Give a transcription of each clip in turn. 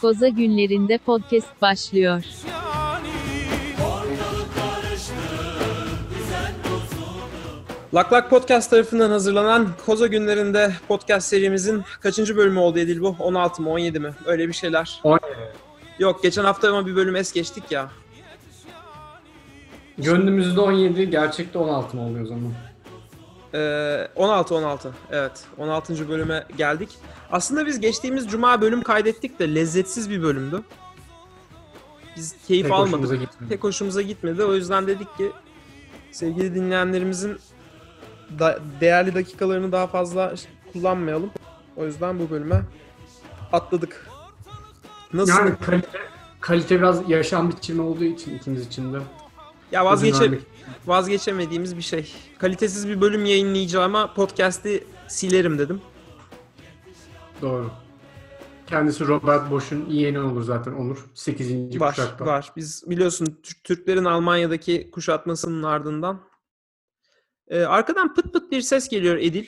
Koza günlerinde podcast başlıyor. Lak Lak Podcast tarafından hazırlanan Koza günlerinde podcast serimizin kaçıncı bölümü oldu Edil bu? 16 mı 17 mi? Öyle bir şeyler. 17. Yok geçen hafta ama bir bölüm es geçtik ya. Gönlümüzde 17, gerçekte 16 mı oluyor o zaman? Ee, 16 16 evet 16. bölüme geldik. Aslında biz geçtiğimiz cuma bölüm kaydettik de lezzetsiz bir bölümdü. Biz keyif Pek hoşumuza almadık. gitmedi. Pek hoşumuza gitmedi. O yüzden dedik ki sevgili dinleyenlerimizin da- değerli dakikalarını daha fazla kullanmayalım. O yüzden bu bölüme atladık. Nasıl? Yani kalite, kalite biraz yaşam biçimi olduğu için ikimiz için de. ya vazgeçe vazgeçemediğimiz bir şey. Kalitesiz bir bölüm yayınlayacağıma podcast'i silerim dedim. Doğru. Kendisi Robert Bosch'un yeğeni olur zaten Onur. 8. Var, kuşakta. var. Biz biliyorsun Türk- Türklerin Almanya'daki kuşatmasının ardından. Ee, arkadan pıt pıt bir ses geliyor Edil.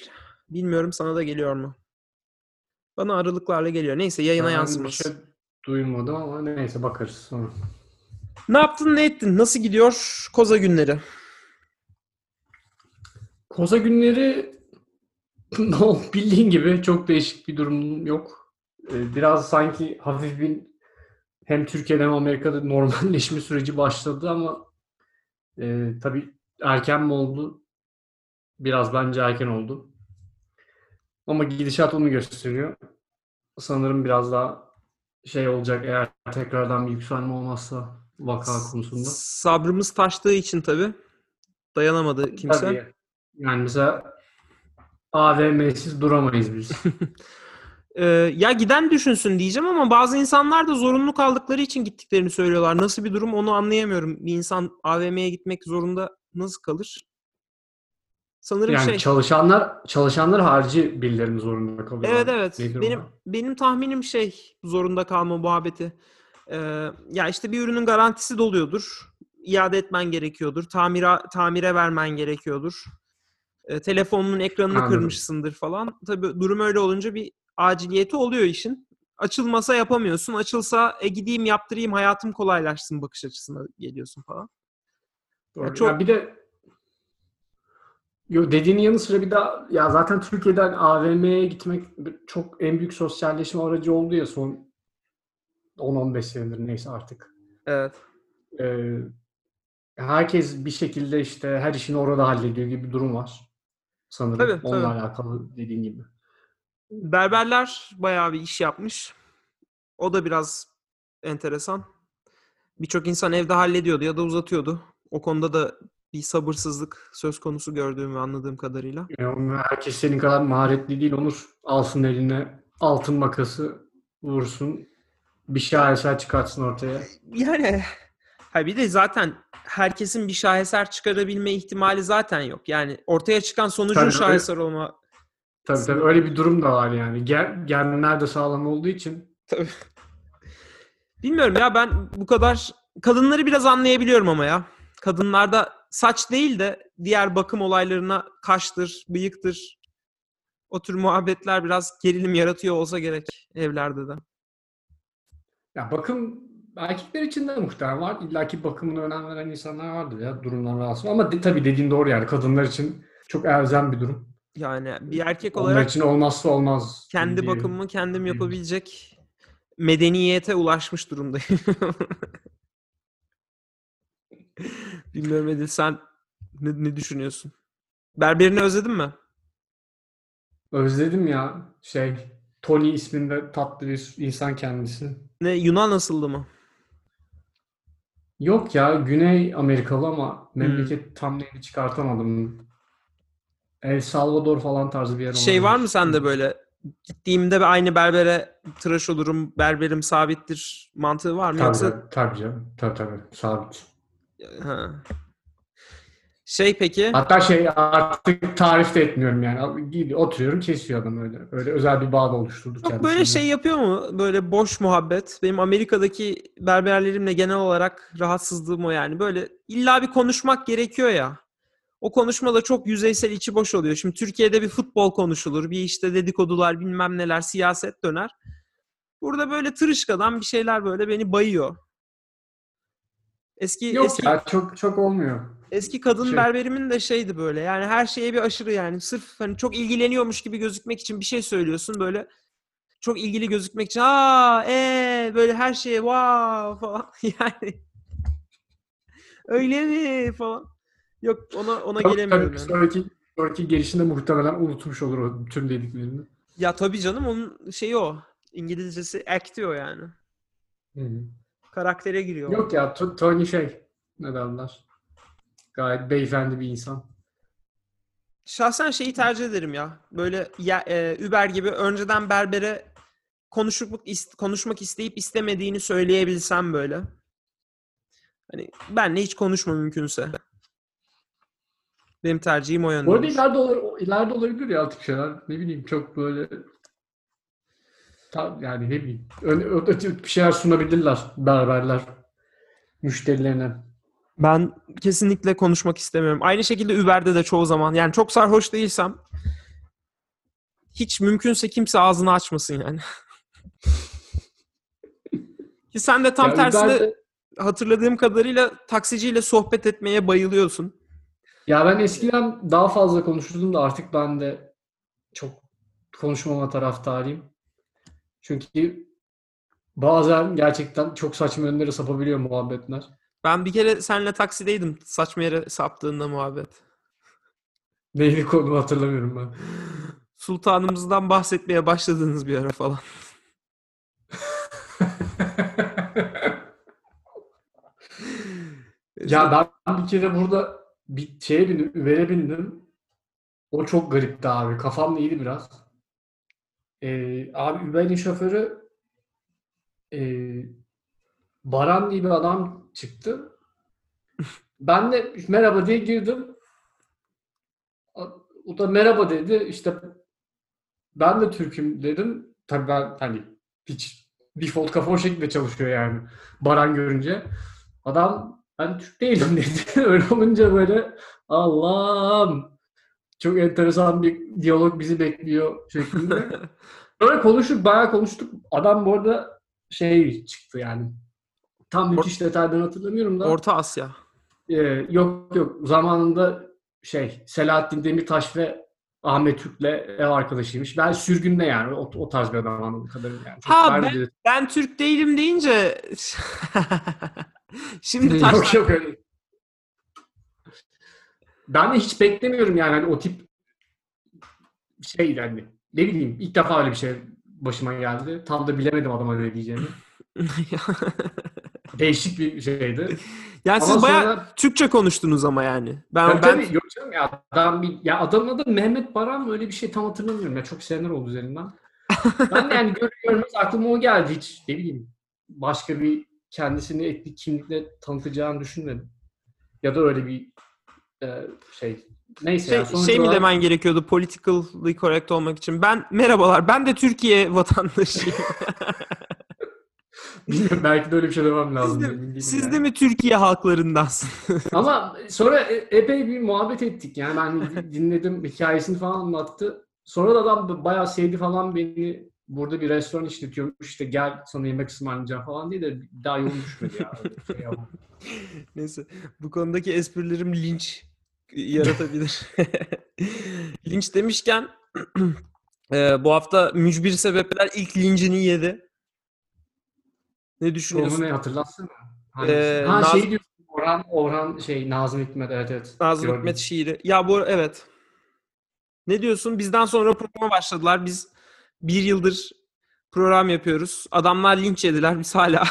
Bilmiyorum sana da geliyor mu? Bana aralıklarla geliyor. Neyse yayına Ben yansımaz. şey duymadım ama neyse bakarız sonra. Ne yaptın ne ettin? Nasıl gidiyor koza günleri? Koza günleri bildiğin gibi çok değişik bir durum yok. Ee, Biraz sanki hafif bir hem Türkiye'de hem Amerika'da normalleşme süreci başladı ama e, tabii erken mi oldu? Biraz bence erken oldu. Ama gidişat onu gösteriyor. Sanırım biraz daha şey olacak eğer tekrardan bir yükselme olmazsa vaka konusunda. Sabrımız taştığı için tabii dayanamadı kimse. Tabii. Yani mesela AVM'siz duramayız biz. Ee, ya giden düşünsün diyeceğim ama bazı insanlar da zorunlu kaldıkları için gittiklerini söylüyorlar. Nasıl bir durum onu anlayamıyorum. Bir insan AVM'ye gitmek zorunda nasıl kalır? Sanırım Yani şey. çalışanlar çalışanlar harici birilerinin zorunda kalıyor. Evet evet. Nedir? Benim benim tahminim şey zorunda kalma muhabbeti. Ee, ya işte bir ürünün garantisi doluyordur. İade etmen gerekiyordur. Tamira tamire vermen gerekiyordur. Ee, telefonunun ekranını Anladım. kırmışsındır falan. Tabii durum öyle olunca bir aciliyeti oluyor işin. Açılmasa yapamıyorsun. Açılsa e gideyim yaptırayım hayatım kolaylaşsın bakış açısına geliyorsun falan. Doğru. Ya çok- Ya bir de Yo, dediğinin yanı sıra bir daha ya zaten Türkiye'den AVM'ye gitmek çok en büyük sosyalleşme aracı oldu ya son 10-15 senedir neyse artık. Evet. Ee, herkes bir şekilde işte her işini orada hallediyor gibi bir durum var. Sanırım. Tabii, tabii. Onunla alakalı dediğin gibi. Berberler bayağı bir iş yapmış. O da biraz enteresan. Birçok insan evde hallediyordu ya da uzatıyordu. O konuda da bir sabırsızlık söz konusu gördüğüm ve anladığım kadarıyla. Yani herkes senin kadar maharetli değil Onur. Alsın eline altın makası vursun. Bir şaheser çıkartsın ortaya. Yani ha bir de zaten herkesin bir şaheser çıkarabilme ihtimali zaten yok. Yani ortaya çıkan sonucun Tabii, şaheser olma Tabii tabii öyle bir durum da var yani. Gen, genler de sağlam olduğu için. Tabii. Bilmiyorum ya ben bu kadar kadınları biraz anlayabiliyorum ama ya. Kadınlarda saç değil de diğer bakım olaylarına kaştır, bıyıktır. O tür muhabbetler biraz gerilim yaratıyor olsa gerek evlerde de. Ya bakım erkekler için de muhtemelen var. İlla ki bakımına önem veren insanlar vardır ya durumdan rahatsız. Ama de, tabii dediğin doğru yani. Kadınlar için çok elzem bir durum. Yani bir erkek Onlar olarak için olmazsa olmaz. kendi diyelim. bakımımı kendim yapabilecek medeniyete ulaşmış durumdayım. Bilmiyorum Edil sen ne, ne düşünüyorsun? Berberini özledin mi? Özledim ya şey Tony isminde tatlı bir insan kendisi. Ne Yunan nasıldı mı? Yok ya Güney Amerikalı ama Hmm. memleket tam neyini çıkartamadım. El Salvador falan tarzı bir yer Şey var mı sende böyle gittiğimde aynı berbere tıraş olurum, berberim sabittir mantığı var mı? Tabii, Yoksa tabii, tabii canım. Tabii tabii. Sabit. ha. Şey peki Hatta şey artık tarif de etmiyorum yani. Oturuyorum kesiyor adam öyle. Öyle özel bir bağ da oluşturduk çok böyle şey yapıyor mu? Böyle boş muhabbet. Benim Amerika'daki berberlerimle genel olarak rahatsızlığım o yani. Böyle illa bir konuşmak gerekiyor ya. O konuşma da çok yüzeysel içi boş oluyor. Şimdi Türkiye'de bir futbol konuşulur. Bir işte dedikodular bilmem neler siyaset döner. Burada böyle tırışkadan bir şeyler böyle beni bayıyor. Eski Yok eski ya çok çok olmuyor. eski kadın Şey- berberimin de şeydi böyle. Yani her şeye bir aşırı yani sırf hani çok ilgileniyormuş gibi gözükmek için bir şey söylüyorsun böyle çok ilgili gözükmek için aa e böyle her şeye wow falan yani öyle mi falan. Yok ona ona Tabii, gelemiyorum tabii, yani. sonraki, sonraki gelişinde muhtemelen unutmuş olur o tüm dediklerini. Ya tabii canım onun şeyi o. İngilizcesi act diyor yani. Hı hı. Karaktere giriyor. Yok ya To- Tony şey ne derler. Gayet beyefendi bir insan. Şahsen şeyi tercih ederim ya. Böyle ya, e, Uber gibi önceden berbere konuşmak is- konuşmak isteyip istemediğini söyleyebilsem böyle. Hani benle hiç konuşma mümkünse. Benim tercihim o yönde. Bu arada ileride, olur, ileride olabilir ya tip şeyler. Ne bileyim çok böyle yani ne bileyim bir şeyler sunabilirler berberler müşterilerine. Ben kesinlikle konuşmak istemiyorum. Aynı şekilde Uber'de de çoğu zaman. Yani çok sarhoş değilsem hiç mümkünse kimse ağzını açmasın yani. Ki sen de tam Ya tersine Uber'de- hatırladığım kadarıyla taksiciyle sohbet etmeye bayılıyorsun. Ya ben eskiden daha fazla konuşurdum da artık ben de çok konuşmama taraftarıyım. Çünkü bazen gerçekten çok saçma yönlere sapabiliyor muhabbetler. Ben bir kere seninle taksideydim saçma yere saptığında muhabbet. Neydi konu hatırlamıyorum ben. Sultanımızdan bahsetmeye başladığınız bir ara falan. Ya ben bir kere burada bir şeye bindim, Uber'e bindim. O çok garipti abi. Kafam iyiydi biraz. Ee, abi Uber'in şoförü ee, Baran diye bir adam çıktı. Ben de merhaba diye girdim. O da merhaba dedi. İşte ben de Türk'üm dedim. Tabii ben hani hiç default kafa o şekilde çalışıyor yani. Baran görünce. Adam ben Türk değilim dedi. Öyle olunca böyle Allah'ım çok enteresan bir diyalog bizi bekliyor şeklinde. Böyle konuştuk, bayağı konuştuk. Adam bu arada şey çıktı yani. Tam müthiş detaydan hatırlamıyorum da. Orta Asya. Ee, yok yok. Zamanında şey Selahattin Demirtaş ve Ahmet Türk'le ev arkadaşıymış. Ben sürgünde yani. O, o tarz bir adam anladığım kadarıyla. Yani. Çok Ha, vermedi. Ben Türk değilim deyince şimdi taş yok yok öyle. Ben de hiç beklemiyorum yani hani o tip şey yani ne bileyim ilk defa öyle bir şey başıma geldi. Tam da bilemedim adama ne diyeceğimi. Değişik bir şeydi. yani Ama siz bayağı sonra- Türkçe konuştunuz ama yani. Ben Tabii, ben tabii, yok canım ya adam bir ya adamın adı Mehmet Baran mı öyle bir şey tam hatırlamıyorum ya çok seneler oldu üzerinden. ben de yani görür görmez aklıma o geldi hiç ne bileyim başka bir kendisini etnik kimlikle tanıtacağını düşünmedim. Ya da öyle bir şey neyse şey, yani sonuç şey mi olarak- demen gerekiyordu politically correct olmak için? Ben merhabalar ben de Türkiye vatandaşıyım. Bilmiyorum, belki de öyle bir şey demem lazım. siz de, siz yani. de mi Türkiye halklarındansınız? Ama sonra e- epey bir muhabbet ettik. Yani ben dinledim, hikayesini falan anlattı. Sonra da adam bayağı sevdi falan beni. Burada bir restoran işletiyormuş işte gel sana yemek ısmarlayacağım falan diye de daha yolum düşmedi ya. Şey. Neyse bu konudaki esprilerim linç yaratabilir. linç demişken e, bu hafta mücbir sebepler ilk lincini yedi. Ne Onu düşünüyorsun? ne hatırlatsana. Hangisi? Ee, ha Naz- şey diyorsun Orhan, Orhan şey Nazım Hikmet evet evet. Nazım Gördüm. Hikmet şiiri. Ya bu evet. Ne diyorsun? Bizden sonra programa başladılar. Biz bir yıldır program yapıyoruz. Adamlar linç yediler. Biz hala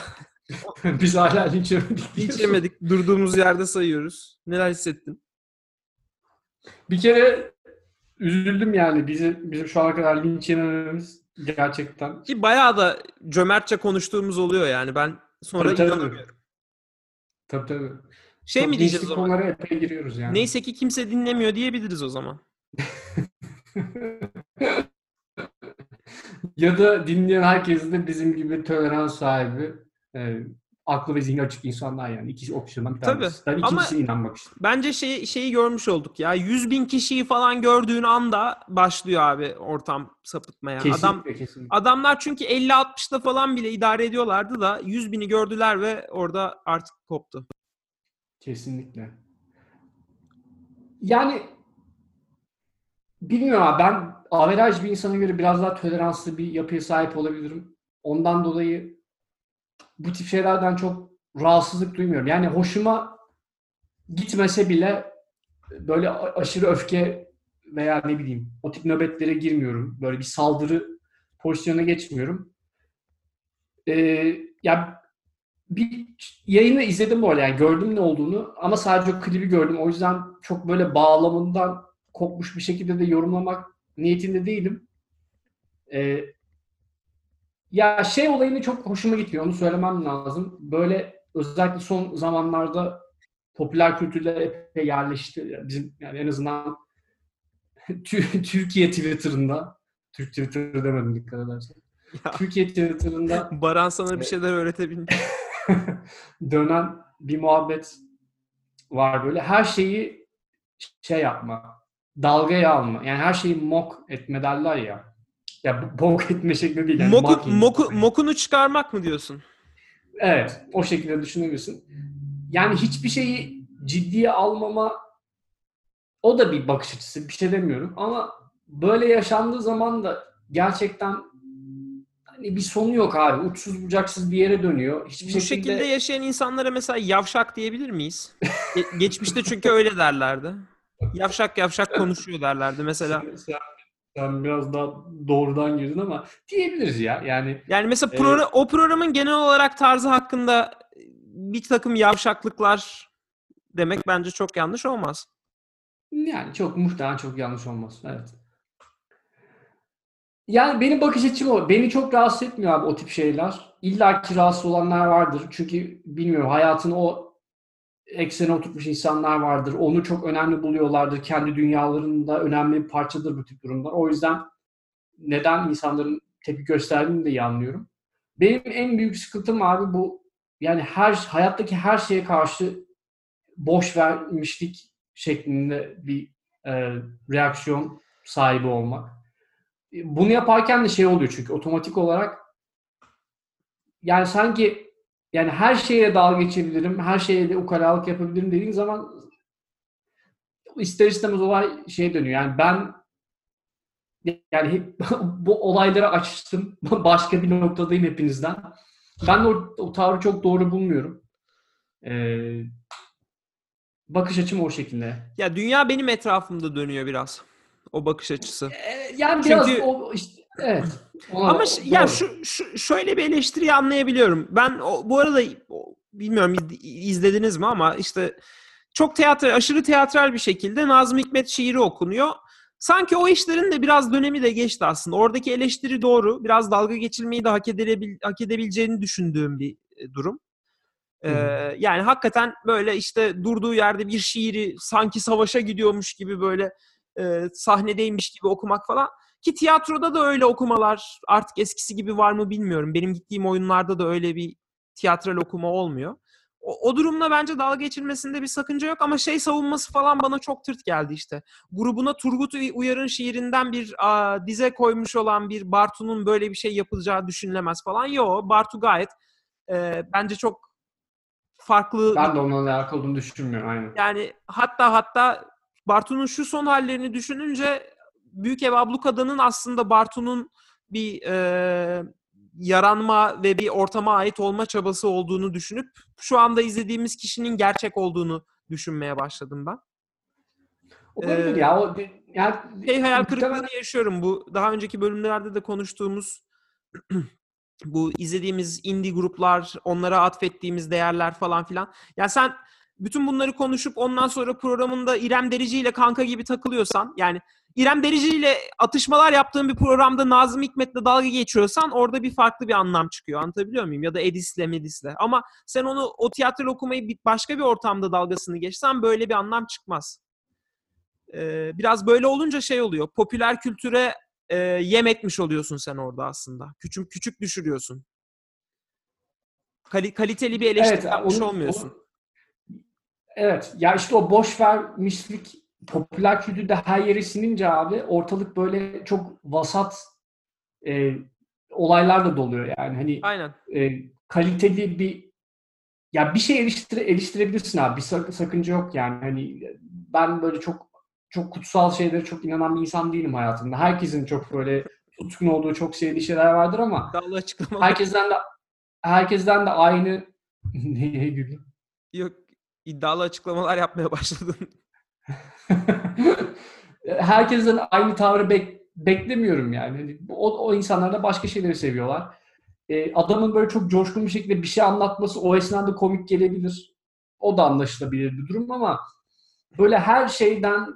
Biz hala linç yemedik linç yemedik. Durduğumuz yerde sayıyoruz. Neler hissettin? Bir kere üzüldüm yani. Bizim, bizim şu ana kadar linç yemememiz gerçekten. Ki bayağı da cömertçe konuştuğumuz oluyor yani. Ben sonra Tabii, inanamıyorum. Tabii tabii. Şey Çok mi diyeceğiz o zaman? epey giriyoruz yani. Neyse ki kimse dinlemiyor diyebiliriz o zaman. ya da dinleyen herkes de bizim gibi tolerans sahibi, e, aklı ve zihni açık insanlar yani. İki opsiyondan bir Tabii. tanesi. Tabii Ama- ikincisine inanmak işte. Bence şey, şeyi görmüş olduk ya. 100 bin kişiyi falan gördüğün anda başlıyor abi ortam sapıtmaya. Adam Kesinlikle kesinlikle. Adamlar çünkü 50-60'da falan bile idare ediyorlardı da 100 bini gördüler ve orada artık koptu. Kesinlikle. Yani bilmiyorum abi ben averaj bir insana göre biraz daha toleranslı bir yapıya sahip olabilirim. Ondan dolayı bu tip şeylerden çok rahatsızlık duymuyorum. Yani hoşuma gitmese bile böyle aşırı öfke veya ne bileyim o tip nöbetlere girmiyorum. Böyle bir saldırı pozisyonuna geçmiyorum. Ee, ya bir yayını izledim bu arada yani gördüm ne olduğunu ama sadece o klibi gördüm. O yüzden çok böyle bağlamından kopmuş bir şekilde de yorumlamak niyetinde değilim. Ee, ya şey olayını çok hoşuma gitmiyor. Onu söylemem lazım. Böyle özellikle son zamanlarda popüler kültürde epey yerleşti. Bizim yani en azından Tü- Türkiye Twitter'ında Türk Twitter'ı demedim dikkat edersen. Ya. Türkiye Twitter'ında Baran sana bir Evet. şeyler öğretebilir. dönen bir muhabbet var böyle. Her şeyi şey yapma, dalgaya alma. Yani her şeyi mok etme derler ya. Ya bok etme şekli değil. Yani Moku, moku, mokunu çıkarmak mı diyorsun? Evet, o şekilde düşünebilirsin. Yani hiçbir şeyi ciddiye almama o da bir bakış açısı. Bir şey demiyorum ama böyle yaşandığı zaman da gerçekten hani bir sonu yok abi. Uçsuz bucaksız bir yere dönüyor. Hiçbir Bu şekilde yaşayan insanlara mesela yavşak diyebilir miyiz? Ge- geçmişte çünkü öyle derlerdi. Yavşak yavşak konuşuyor derlerdi mesela. Sen, biraz daha doğrudan girdin ama diyebiliriz ya. Yani Yani mesela Evet. progra- o programın genel olarak tarzı hakkında bir takım yavşaklıklar demek bence çok yanlış olmaz. yani çok muhtemelen çok yanlış olmaz. Evet. Yani benim bakış açım o. Beni çok rahatsız etmiyor abi o tip şeyler. İlla ki rahatsız olanlar vardır. Çünkü bilmiyorum hayatını o eksene oturtmuş insanlar vardır. Onu çok önemli buluyorlardır. Kendi dünyalarında önemli bir parçadır bu tip durumlar. O yüzden neden insanların tepki gösterdiğini de anlıyorum. Benim en büyük sıkıntım abi bu yani her hayattaki her şeye karşı boş vermişlik şeklinde bir e, reaksiyon sahibi olmak. Bunu yaparken de şey oluyor çünkü otomatik olarak yani sanki yani her şeye dalga geçebilirim, her şeye de ukalalık yapabilirim dediğin zaman ister istemez olay şey dönüyor. Yani ben yani bu olayları açtım. Başka bir noktadayım hepinizden. Ben de o, o tavrı çok doğru bulmuyorum. Ee, bakış açım o şekilde. Ya dünya benim etrafımda dönüyor biraz. O bakış açısı. Ee, yani biraz Çünkü- o işte evet. Ona- Ama ş- ya doğru. şu, şu şöyle bir eleştiriyi anlayabiliyorum. Ben o, bu arada bilmiyorum iz- izlediniz mi ama işte çok tiyatro aşırı tiyatral bir şekilde Nazım Hikmet şiiri okunuyor. Sanki o işlerin de biraz dönemi de geçti aslında. Oradaki eleştiri doğru. Biraz dalga geçilmeyi de hak, edebil, hak edebileceğini düşündüğüm bir e, durum. Ee, yani hakikaten böyle işte durduğu yerde bir şiiri sanki savaşa gidiyormuş gibi böyle e, sahnedeymiş gibi okumak falan. Ki tiyatroda da öyle okumalar artık eskisi gibi var mı bilmiyorum. Benim gittiğim oyunlarda da öyle bir tiyatral okuma olmuyor. O, o durumla bence dalga geçilmesinde bir sakınca yok ama şey savunması falan bana çok tırt geldi işte. Grubuna Turgut Uyar'ın şiirinden bir a, dize koymuş olan bir Bartu'nun böyle bir şey yapılacağı düşünülemez falan. Yo Bartu gayet e, bence çok farklı ben de onunla alakalı olduğunu düşünmüyorum aynen. yani hatta hatta Bartu'nun şu son hallerini düşününce Büyük Ev Ablukada'nın aslında Bartu'nun bir e, yaranma ve bir ortama ait olma çabası olduğunu düşünüp şu anda izlediğimiz kişinin gerçek olduğunu düşünmeye başladım ben. Olabilir Ee, ya. O, yani, Şey hayal kırıklığını yaşıyorum. Bu daha önceki bölümlerde de konuştuğumuz bu izlediğimiz indie gruplar, onlara atfettiğimiz değerler falan filan. Ya sen bütün bunları konuşup ondan sonra programında İrem Derici ile kanka gibi takılıyorsan yani İrem Derici ile atışmalar yaptığın bir programda Nazım Hikmet'le dalga geçiyorsan orada bir farklı bir anlam çıkıyor. Anlatabiliyor muyum? Ya da Edis'le Medis'le. Ama sen onu o tiyatro okumayı başka bir ortamda dalgasını geçsen böyle bir anlam çıkmaz. Ee, biraz böyle olunca şey oluyor. Popüler kültüre e, yem etmiş oluyorsun sen orada aslında. Küçük küçük düşürüyorsun. Kali- kaliteli bir eleştiri Evet, yapmış onu- olmuyorsun. onu- evet. Ya işte o boş vermişlik popüler kültürde her yere sinince abi ortalık böyle çok vasat e, olaylar da doluyor yani. Hani Aynen. e, kaliteli bir ya bir şey eleştire, eleştirebilirsin abi. Bir sak- sakınca yok yani. Hani ben böyle çok çok kutsal şeylere çok inanan bir insan değilim hayatımda. Herkesin çok böyle tutkun olduğu çok sevdiği şeyler vardır ama herkesten de herkesten de aynı neye güldün? Yok iddialı açıklamalar yapmaya başladın. herkesten aynı tavrı bek- beklemiyorum yani. Hani o, o insanlar da başka şeyleri seviyorlar. Ee, adamın böyle çok coşkun bir şekilde bir şey anlatması o esnada komik gelebilir. O da anlaşılabilir bir durum ama böyle her şeyden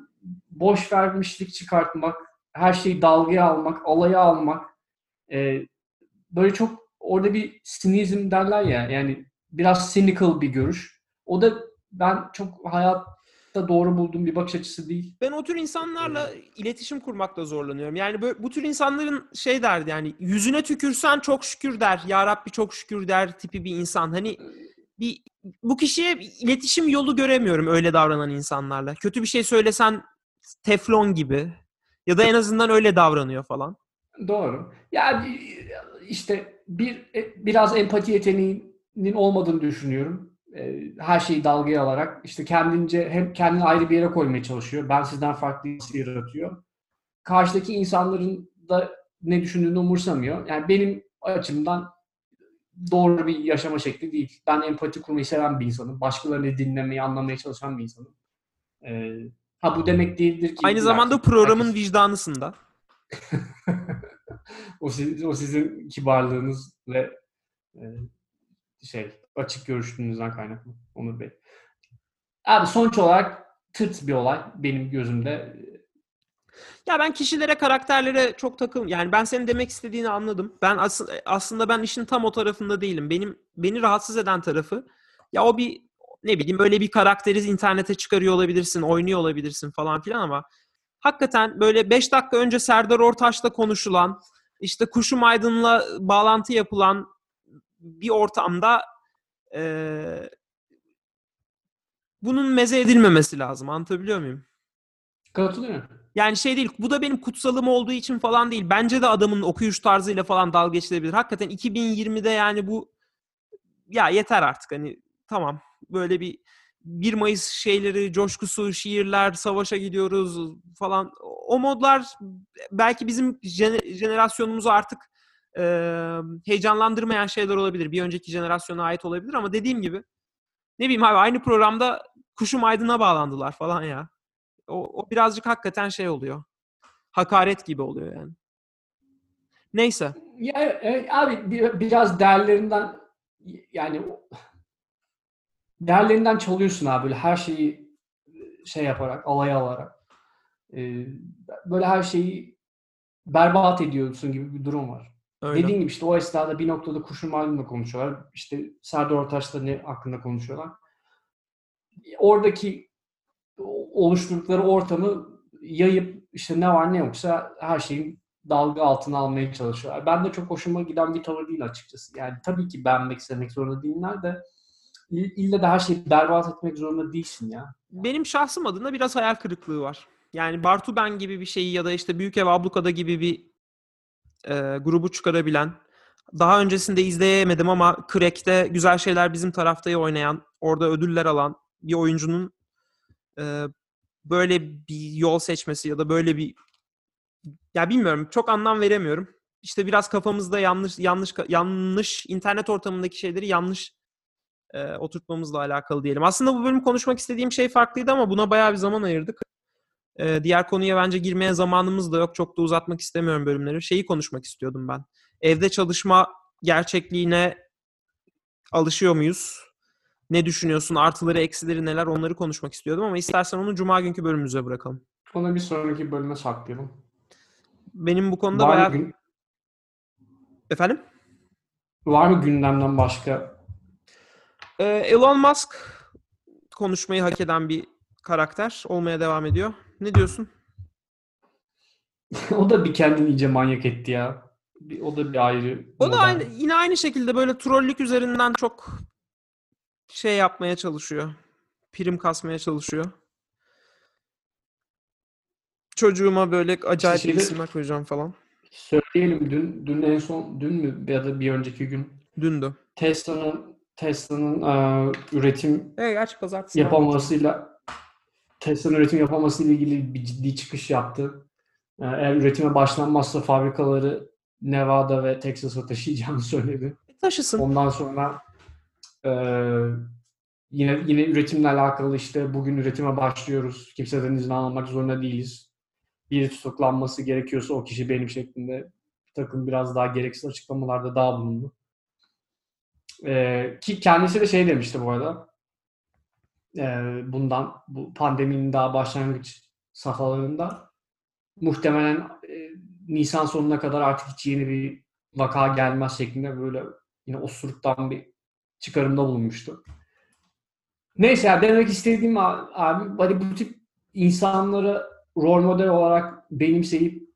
boş vermişlik çıkartmak, her şeyi dalgaya almak, alaya almak e, böyle çok orada bir sinizm derler ya yani biraz cynical bir görüş. O da ben çok hayatta doğru bulduğum bir bakış açısı değil. Ben o tür insanlarla iletişim kurmakta zorlanıyorum. Yani böyle, bu tür insanların şey derdi yani yüzüne tükürsen çok şükür der. Ya Rabbi çok şükür der tipi bir insan. Hani bir bu kişiye iletişim yolu göremiyorum öyle davranan insanlarla. Kötü bir şey söylesen teflon gibi ya da en azından öyle davranıyor falan. Doğru. Yani işte bir e, biraz empati yeteneğinin olmadığını düşünüyorum. E, Her şeyi dalgaya alarak işte kendince hem kendini ayrı bir yere koymaya çalışıyor. Ben sizden farklı hissi yaratıyor. Karşıdaki insanların da ne düşündüğünü umursamıyor. Yani benim açımdan doğru bir yaşama şekli değil. Ben empati kurmayı seven bir insanım. Başkalarını dinlemeyi, anlamaya çalışan bir insanım. E, ha bu demek değildir ki... Aynı zamanda Herkes- programın vicdanısın da. o, sizin, o sizin kibarlığınız ve e, şey açık görüşlüğünüzden kaynaklı Onur Bey. Abi sonuç olarak tırt bir olay benim gözümde. Ya ben kişilere, karakterlere çok takım. Yani ben senin demek istediğini anladım. Ben as- aslında ben işin tam o tarafında değilim. Benim beni rahatsız eden tarafı ya o bir ne bileyim böyle bir karakteri internete çıkarıyor olabilirsin, oynuyor olabilirsin falan filan ama hakikaten böyle 5 dakika önce Serdar Ortaç'la konuşulan, işte Kuşum Aydın'la bağlantı yapılan bir ortamda eee, bunun meze edilmemesi lazım. Anlatabiliyor muyum? Katılıyorum. Yani şey değil, bu da benim kutsalım olduğu için falan değil. Bence de adamın okuyuş tarzıyla falan dalga geçilebilir. Hakikaten 2020'de yani bu ya yeter artık hani tamam böyle bir 1 Mayıs şeyleri, coşkusu, şiirler, savaşa gidiyoruz falan. O modlar belki bizim jene- jenerasyonumuzu artık e, heyecanlandırmayan şeyler olabilir. Bir önceki jenerasyona ait olabilir ama dediğim gibi ne bileyim abi aynı programda Kuşum Aydın'a bağlandılar falan ya. O, o birazcık hakikaten şey oluyor. Hakaret gibi oluyor yani. Neyse. Ya, e, abi bir- biraz değerlerinden yani değerlerinden çalıyorsun abi böyle her şeyi şey yaparak, alaya alarak. E, böyle her şeyi berbat ediyorsun gibi bir durum var. Öyle. Dediğim gibi işte o esnada bir noktada Kuşum hakkında konuşuyorlar. İşte Serdar Ortaç'la ne hakkında konuşuyorlar. Oradaki oluşturdukları ortamı yayıp işte ne var ne yoksa her şeyin dalga altına almaya çalışıyorlar. Ben de çok hoşuma giden bir tavır değil açıkçası. Yani tabii ki beğenmek, sevmek zorunda değiller de ill- ille de her şeyi berbat etmek zorunda değilsin ya. Benim şahsım adına biraz hayal kırıklığı var. Yani Bartu Ben gibi bir şeyi ya da işte Büyük Ev Ablukada gibi bir e, grubu çıkarabilen, daha öncesinde izleyemedim ama Crack'te güzel şeyler bizim taraftayı oynayan, orada ödüller alan bir oyuncunun e, böyle bir yol seçmesi ya da böyle bir ya bilmiyorum çok anlam veremiyorum. İşte biraz kafamızda yanlış yanlış yanlış internet ortamındaki şeyleri yanlış e, oturtmamızla alakalı diyelim. Aslında bu bölüm konuşmak istediğim şey farklıydı ama buna bayağı bir zaman ayırdık. E, diğer konuya bence girmeye zamanımız da yok. Çok da uzatmak istemiyorum bölümleri. Şeyi konuşmak istiyordum ben. Evde çalışma gerçekliğine alışıyor muyuz? Ne düşünüyorsun? Artıları, eksileri neler? Onları konuşmak istiyordum ama istersen onu cuma günkü bölümümüze bırakalım. Onu bir sonraki bölüme saklayalım. Benim bu konuda Var bayağı... gün, Efendim? var mı gündemden başka? Ee, Elon Musk konuşmayı hak eden bir karakter olmaya devam ediyor. Ne diyorsun? o da bir kendini iyice manyak etti ya. Bir, o da bir ayrı. O da aynı, yine aynı şekilde böyle trollük üzerinden çok şey yapmaya çalışıyor. Prim kasmaya çalışıyor. Çocuğuma böyle acayip şeyde- isimler koyacağım falan. Söyleyelim dün dün en son dün mü ya da bir önceki gün Dündü. Tesla'nın Tesla'nın e, üretim Evet gerçi pazartesi. yapamamasıyla Tesla'nın üretim yapamasıyla ilgili bir ciddi çıkış yaptı. E, Eğer üretime başlanmazsa fabrikaları Nevada ve Texas'a taşıyacağını söyledi. Taşısın. Ondan sonra e, yine yine üretimle alakalı işte bugün üretime başlıyoruz. Kimseden izin almak zorunda değiliz. Biri tutuklanması gerekiyorsa o kişi benim şeklinde bir takım biraz daha gereksiz açıklamalarda daha bulundu. E, ki kendisi de şey demişti bu arada. E, bundan bu pandeminin daha başlangıç safhalarında muhtemelen e, Nisan sonuna kadar artık hiç yeni bir vaka gelmez şeklinde böyle yine osuruktan bir çıkarımda bulunmuştu. Neyse ya demek istediğim abi hani bu tip insanları rol model olarak benimseyip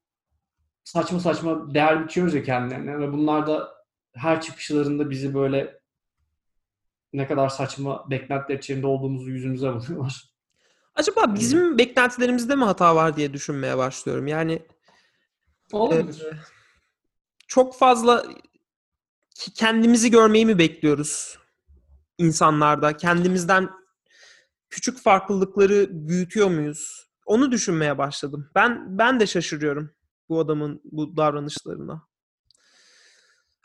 saçma saçma değer biçiyoruz ya kendilerine ve bunlar da her çıkışlarında bizi böyle ne kadar saçma beklentiler içinde olduğumuzu yüzümüze vuruyorlar. Acaba bizim beklentilerimizde mi hata var diye düşünmeye başlıyorum. Yani Olabilir. e, çok fazla kendimizi görmeyi mi bekliyoruz insanlarda? Kendimizden küçük farklılıkları büyütüyor muyuz? Onu düşünmeye başladım. Ben ben de şaşırıyorum bu adamın bu davranışlarına.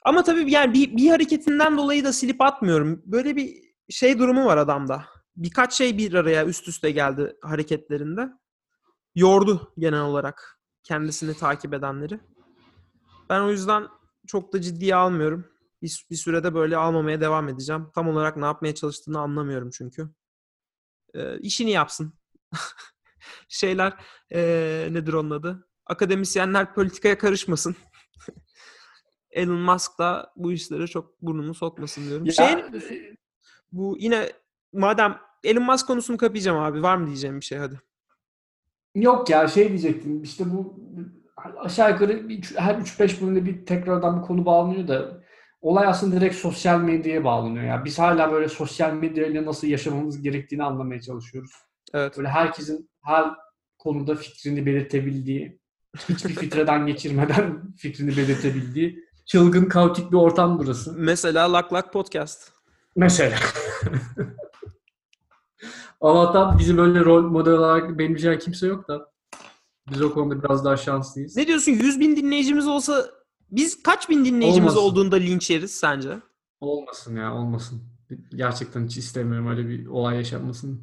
Ama tabii yani bir, bir hareketinden dolayı da silip atmıyorum. Böyle bir şey durumu var adamda. Birkaç şey bir araya üst üste geldi hareketlerinde. Yordu genel olarak kendisini takip edenleri. Ben o yüzden çok da ciddiye almıyorum. Bir, bir sürede böyle almamaya devam edeceğim. Tam olarak ne yapmaya çalıştığını anlamıyorum çünkü. Ee, işini yapsın. Şeyler ee, nedir onun adı? Akademisyenler politikaya karışmasın. Elon Musk da bu işlere çok burnunu sokmasın diyorum. Ya, Şey, bu yine madem Elon Musk konusunu kapayacağım abi. Var mı diyeceğim bir şey hadi. Yok ya şey diyecektim işte bu aşağı yukarı her 3-5 bölümde bir tekrardan bir konu bağlanıyor da olay aslında direkt sosyal medyaya bağlanıyor. ya. Biz hala böyle sosyal medyayla nasıl yaşamamız gerektiğini anlamaya çalışıyoruz. Evet. Böyle herkesin her konuda fikrini belirtebildiği, hiçbir filtreden geçirmeden fikrini belirtebildiği çılgın kaotik bir ortam burası. Mesela Lak Lak Podcast. Mesela. Allah'tan bizi böyle rol model olarak benimseyen kimse yok da biz o konuda biraz daha şanslıyız. Ne diyorsun? 100 bin dinleyicimiz olsa biz kaç bin dinleyicimiz Olmasın. olduğunda linç yeriz sence? Olmasın ya olmasın. Gerçekten hiç istemiyorum öyle bir olay yaşanmasını.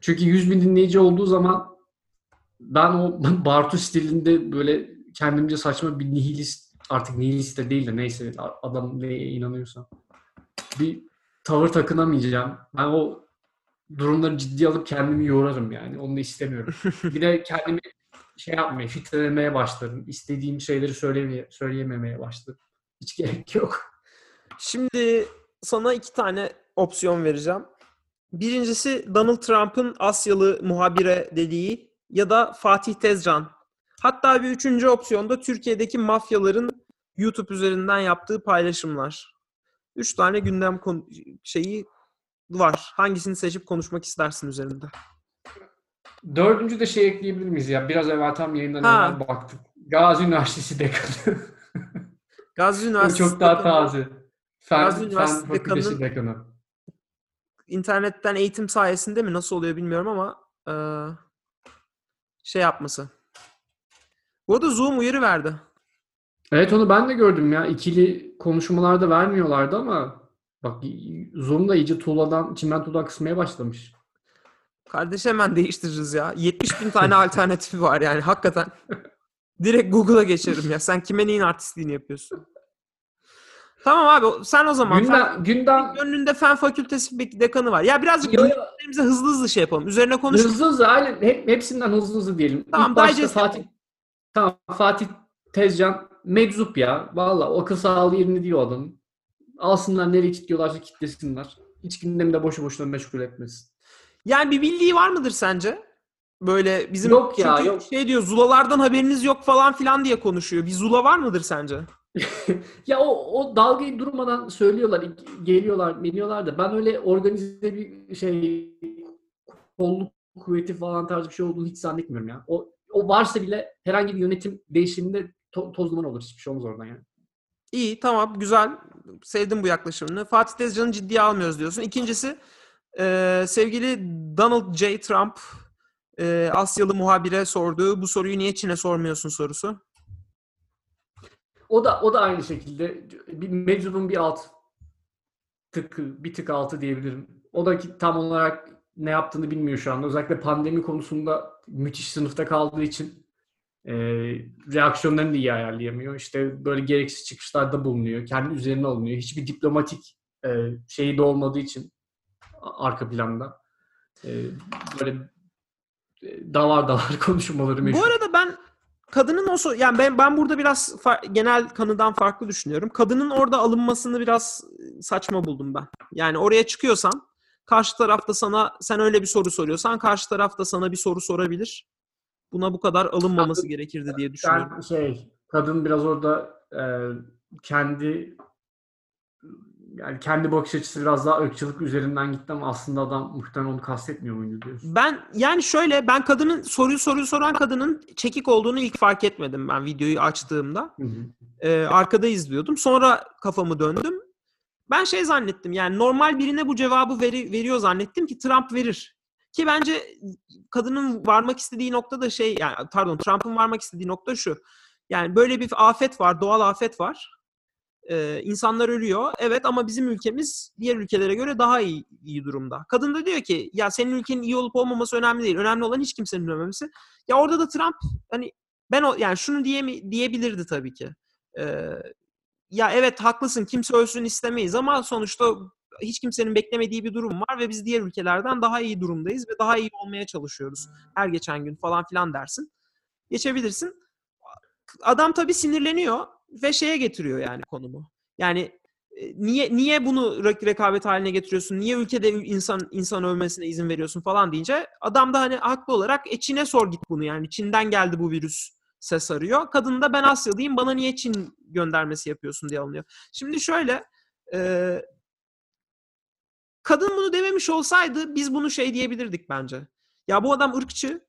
Çünkü 100 bin dinleyici olduğu zaman ben o Bartu stilinde böyle kendimce saçma bir nihilist artık nihilist de değil de neyse adam neye inanıyorsa bir tavır takınamayacağım. Ben o durumları ciddiye alıp kendimi yorarım yani. Onu da istemiyorum. bir de kendimi şey yapmaya, filtrelemeye başlarım. İstediğim şeyleri söyleyemeye, söyleyememeye başlarım. Hiç gerek yok. Şimdi sana iki tane opsiyon vereceğim. Birincisi Donald Trump'ın Asyalı muhabire dediği ya da Fatih Tezcan. Hatta bir üçüncü opsiyonda Türkiye'deki mafyaların YouTube üzerinden yaptığı paylaşımlar. Üç tane gündem konu- şeyi var. Hangisini seçip konuşmak istersin üzerinde? Dördüncü de şey ekleyebilir miyiz ya? Biraz evvel tam yayından Ha. evvel baktık. Gazi Üniversitesi dekanı. Gazi Üniversitesi çok daha dekanı- taze. Fen, Gazi Fen Üniversitesi Fakültesi dekanının- dekanı. internetten eğitim sayesinde mi nasıl oluyor bilmiyorum ama şey yapması. Bu arada Zoom uyarı verdi. Evet onu ben de gördüm ya. İkili konuşmalarda vermiyorlardı ama bak Zoom da iyice tuğladan, çimentodan kısmaya başlamış. Kardeş hemen değiştiririz ya. 70 bin tane alternatifi var yani hakikaten. Direkt Google'a geçerim ya. Sen kime neyin artistliğini yapıyorsun? Tamam abi sen o zaman fen, Gündem, gündem gönlünde fen fakültesi bir dekanı var. Ya birazcık gündemlerimize hızlı hızlı şey yapalım. Üzerine konuş. hızlı hızlı aynen hep, hepsinden hızlı hızlı diyelim. Tamam, İlk başta Fatih Tamam Fatih Tezcan meczup ya. Valla o akıl sağlığı yerinde değil o adamın. Alsınlar nereye kilitliyorlarsa kitlesinler. Hiç gündemi de boşu boşuna meşgul etmesin. Yani bir bildiği var mıdır sence? Böyle bizim Yok ya, yok. şey diyor zulalardan haberiniz yok falan filan diye konuşuyor. Bir zula var mıdır sence? Ya o, o dalgayı durmadan söylüyorlar, geliyorlar, geliyorlar da ben öyle organize bir şey kolluk kuvveti falan tarzı bir şey olduğunu hiç zannetmiyorum ya. O, o varsa bile herhangi bir yönetim değişiminde to- toz duman olur. Hiçbir şey olmaz oradan yani. İyi tamam güzel. Sevdim bu yaklaşımını. Fatih Tezcan'ı ciddiye almıyoruz diyorsun. İkincisi e, sevgili Donald J. Trump e, Asyalı muhabire sorduğu bu soruyu niye Çin'e sormuyorsun sorusu. O da o da aynı şekilde bir meczubun bir alt tıkı, bir tık altı diyebilirim. O da ki tam olarak ne yaptığını bilmiyor şu anda. Özellikle pandemi konusunda müthiş sınıfta kaldığı için e, reaksiyonlarını da iyi ayarlayamıyor. İşte böyle gereksiz çıkışlarda bulunuyor. Kendi üzerine alınıyor. Hiçbir diplomatik e, şeyi de olmadığı için arka planda. E, böyle davar davar konuşmaları meşhur. Bu arada ben kadının o yani ben ben burada biraz fa- genel kanıdan farklı düşünüyorum. Kadının orada alınmasını biraz saçma buldum ben. Yani oraya çıkıyorsan karşı tarafta sana sen öyle bir soru soruyorsan karşı tarafta sana bir soru sorabilir. Buna bu kadar alınmaması gerekirdi diye düşünüyorum. Ben şey kadın biraz orada e, kendi yani kendi bakış açısı biraz daha ırkçılık üzerinden gitti ama aslında adam muhtemelen onu kastetmiyor muydu diyorsun. Ben yani şöyle ben kadının soruyu soruyu soran kadının çekik olduğunu ilk fark etmedim ben videoyu açtığımda. Hı hı. Ee, arkada izliyordum. Sonra kafamı döndüm. Ben şey zannettim yani normal birine bu cevabı veri, veriyor zannettim ki Trump verir. Ki bence kadının varmak istediği nokta da şey yani pardon Trump'ın varmak istediği nokta şu. Yani böyle bir afet var, doğal afet var. Ee, insanlar ölüyor. Evet ama bizim ülkemiz diğer ülkelere göre daha iyi, iyi durumda. Kadın da diyor ki ya senin ülkenin iyi olup olmaması önemli değil. Önemli olan hiç kimsenin ölmemesi. Ya orada da Trump hani ben o yani şunu diye diyebilirdi tabii ki. Ee, ya evet haklısın kimse ölsün istemeyiz ama sonuçta hiç kimsenin beklemediği bir durum var ve biz diğer ülkelerden daha iyi durumdayız ve daha iyi olmaya çalışıyoruz her geçen gün falan filan dersin. Geçebilirsin. Adam tabii sinirleniyor ve şeye getiriyor yani konumu. Yani e, niye niye bunu re- rekabet haline getiriyorsun? Niye ülkede insan insan ölmesine izin veriyorsun falan deyince adam da hani haklı olarak e Çin'e sor git bunu yani. Çin'den geldi bu virüs ses arıyor. Kadın da ben Asyalıyım bana niye Çin göndermesi yapıyorsun diye alınıyor. Şimdi şöyle kadın bunu dememiş olsaydı biz bunu şey diyebilirdik bence. Ya bu adam ırkçı.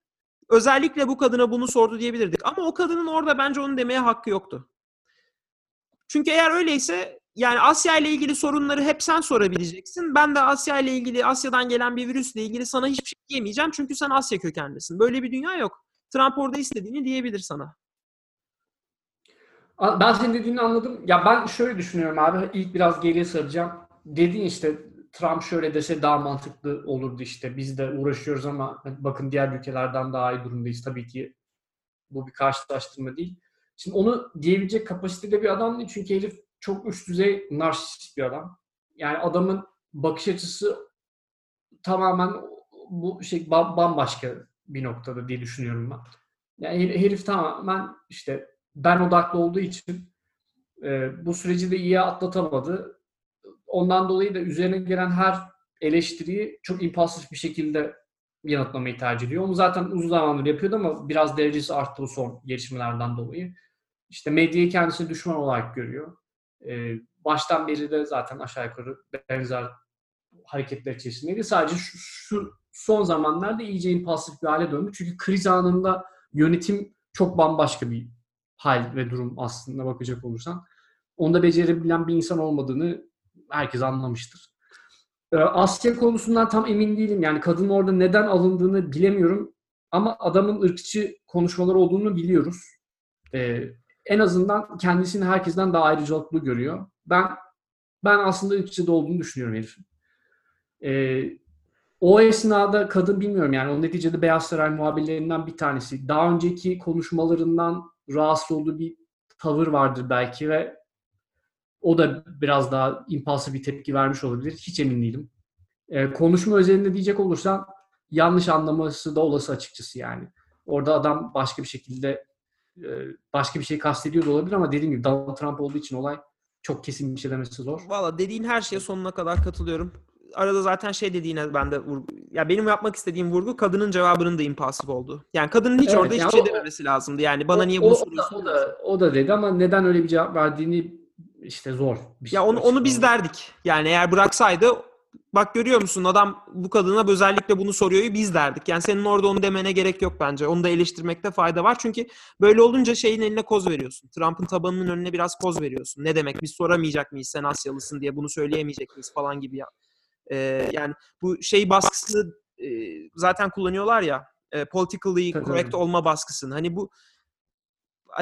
Özellikle bu kadına bunu sordu diyebilirdik. Ama o kadının orada bence onu demeye hakkı yoktu. Çünkü eğer öyleyse yani Asya ile ilgili sorunları hep sen sorabileceksin. Ben de Asya ile ilgili, Asya'dan gelen bir virüsle ilgili sana hiçbir şey diyemeyeceğim. Çünkü sen Asya kökenlisin. Böyle bir dünya yok. Trump orada istediğini diyebilir sana. Ben senin dediğini anladım. Ya ben şöyle düşünüyorum abi. İlk biraz geriye saracağım. Dedin işte Trump şöyle dese daha mantıklı olurdu işte. Biz de uğraşıyoruz ama bakın diğer ülkelerden daha iyi durumdayız. Tabii ki bu bir karşılaştırma değil. Şimdi onu diyebilecek kapasitede bir adam değil. Çünkü herif çok üst düzey narsist bir adam. Yani adamın bakış açısı tamamen bu şey ba- bambaşka bir noktada diye düşünüyorum ben. Yani her- herif tamamen işte ben odaklı olduğu için e, bu süreci de iyi atlatamadı. Ondan dolayı da üzerine gelen her eleştiriyi çok impulsif bir şekilde yanıtlamayı tercih ediyor. Onu zaten uzun zamandır yapıyordu ama biraz derecesi arttı bu son gelişmelerden dolayı. İşte medyayı kendisine düşman olarak görüyor. Ee, baştan beri de zaten aşağı yukarı benzer hareketler içerisindeydi. Sadece şu, şu son zamanlarda iyice impulsif bir hale döndü. Çünkü kriz anında yönetim çok bambaşka bir hal ve durum aslında bakacak olursan. Onda becerebilen bir insan olmadığını herkes anlamıştır. Ee, Asya konusundan tam emin değilim. Yani kadın orada neden alındığını bilemiyorum. Ama adamın ırkçı konuşmaları olduğunu biliyoruz. Ee, en azından kendisini herkesten daha ayrıcalıklı görüyor. Ben ben aslında ırkçı da olduğunu düşünüyorum herifin. Ee, o esnada kadın bilmiyorum yani o neticede Beyaz Saray muhabirlerinden bir tanesi. Daha önceki konuşmalarından rahatsız olduğu bir tavır vardır belki ve o da biraz daha impulsif bir tepki vermiş olabilir. Hiç emin değilim. Ee, konuşma özelinde diyecek olursan yanlış anlaması da olası açıkçası yani. Orada adam başka bir şekilde e, başka bir şey kastediyor da olabilir ama dediğim gibi Donald Trump olduğu için olay çok kesin bir şey demesi zor. Valla dediğin her şeye sonuna kadar katılıyorum. Arada zaten şey dediğine ben de vur- ya benim yapmak istediğim vurgu kadının cevabının da impulsif olduğu. Yani kadının hiç Evet, orada hiçbir ya şey dememesi lazımdı. Yani bana O- niye bunu o, soruyorsun? o, da, o da dedi ama neden öyle bir cevap verdiğini işte zor. Bir Ya onu onu biz derdik. Yani eğer bıraksaydı bak görüyor musun adam bu kadına özellikle bunu soruyor biz derdik. Yani senin orada onu demene gerek yok bence. Onu da eleştirmekte fayda var. Çünkü böyle olunca şeyin eline koz veriyorsun. Trump'ın tabanının önüne biraz koz veriyorsun. Ne demek biz soramayacak mıyız sen Asyalısın diye bunu söyleyemeyecek miyiz falan gibi ya. Ee, yani bu şey baskısını e, zaten kullanıyorlar ya e, politically correct olma baskısını. Hani bu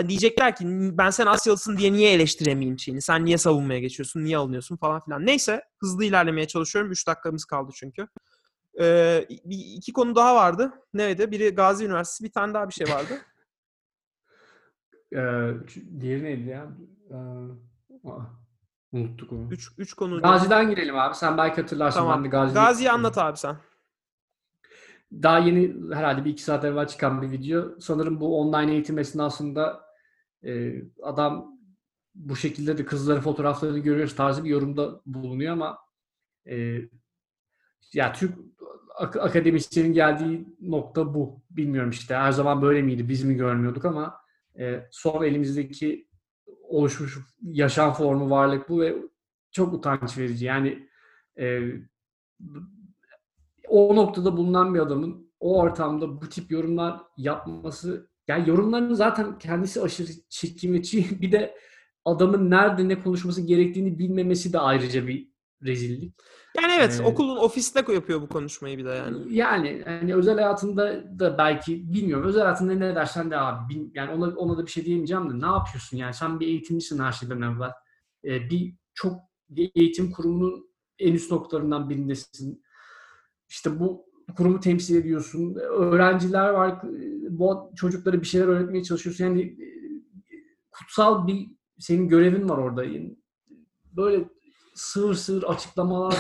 diyecekler ki ben sen Asyalısın diye niye eleştiremeyeyim Çin'i? Sen niye savunmaya geçiyorsun? Niye alınıyorsun falan filan. Neyse hızlı ilerlemeye çalışıyorum. 3 dakikamız kaldı çünkü. Ee, bir, iki konu daha vardı. Neydi? Biri Gazi Üniversitesi, bir tane daha bir şey vardı. Ee, diğeri neydi ya? Ee, aa, unuttuk onu. Üç, üç konu. Gazi'den girelim abi. Sen belki hatırlarsın. Tamam. Ben de Gazi'yi- Gazi'yi anlat abi sen. Daha yeni herhalde bir iki saat evvel çıkan bir video. Sanırım bu online eğitim esnasında e, adam bu şekilde de kızların fotoğraflarını görüyoruz tarzı bir yorumda bulunuyor ama e, ya Türk ak- akademisyenin geldiği nokta bu. Bilmiyorum işte her zaman böyle miydi biz mi görmüyorduk ama e, son elimizdeki oluşmuş yaşam formu varlık bu ve çok utanç verici. Yani e, o noktada bulunan bir adamın o ortamda bu tip yorumlar yapması yani yorumların zaten kendisi aşırı çirkin ve çiğ. Bir de adamın nerede ne konuşması gerektiğini bilmemesi de ayrıca bir rezillik. Yani evet Ee, okulun ofiste yapıyor bu konuşmayı bir de yani. Yani hani özel hayatında da belki bilmiyorum. Özel hayatında ne dersen de abi yani ona ona da bir şey diyemeyeceğim de ne yapıyorsun yani sen bir eğitimcisin her şeyden evvel. Ee, bir çok bir eğitim kurumunun en üst noktalarından birindesin. İşte bu kurumu temsil ediyorsun. Öğrenciler var. Bu çocuklara bir şeyler öğretmeye çalışıyorsun. Yani e, kutsal bir senin görevin var orada. Yani böyle sığır sığır açıklamalar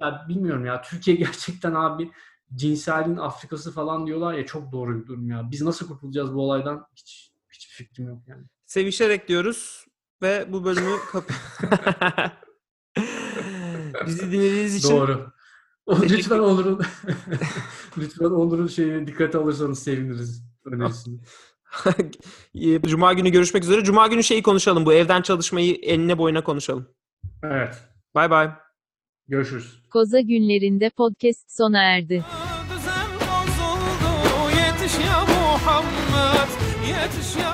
ya bilmiyorum ya Türkiye gerçekten abi cinselliğin Afrikası falan diyorlar ya çok doğru bir durum ya. Biz nasıl kurtulacağız bu olaydan hiç hiçbir fikrim yok yani. Sevişerek diyoruz ve bu bölümü kap Bizi dinlediğiniz için Doğru. Lütfen Onur'un lütfen Onur'un şeyini dikkate alırsanız seviniriz. Önerisini. Cuma günü görüşmek üzere. Cuma günü şeyi konuşalım. Bu evden çalışmayı eline boyuna konuşalım. Evet. Bay bay. Görüşürüz. Koza günlerinde podcast sona erdi. düzen bozuldu Yetiş ya Muhammed Yetiş ya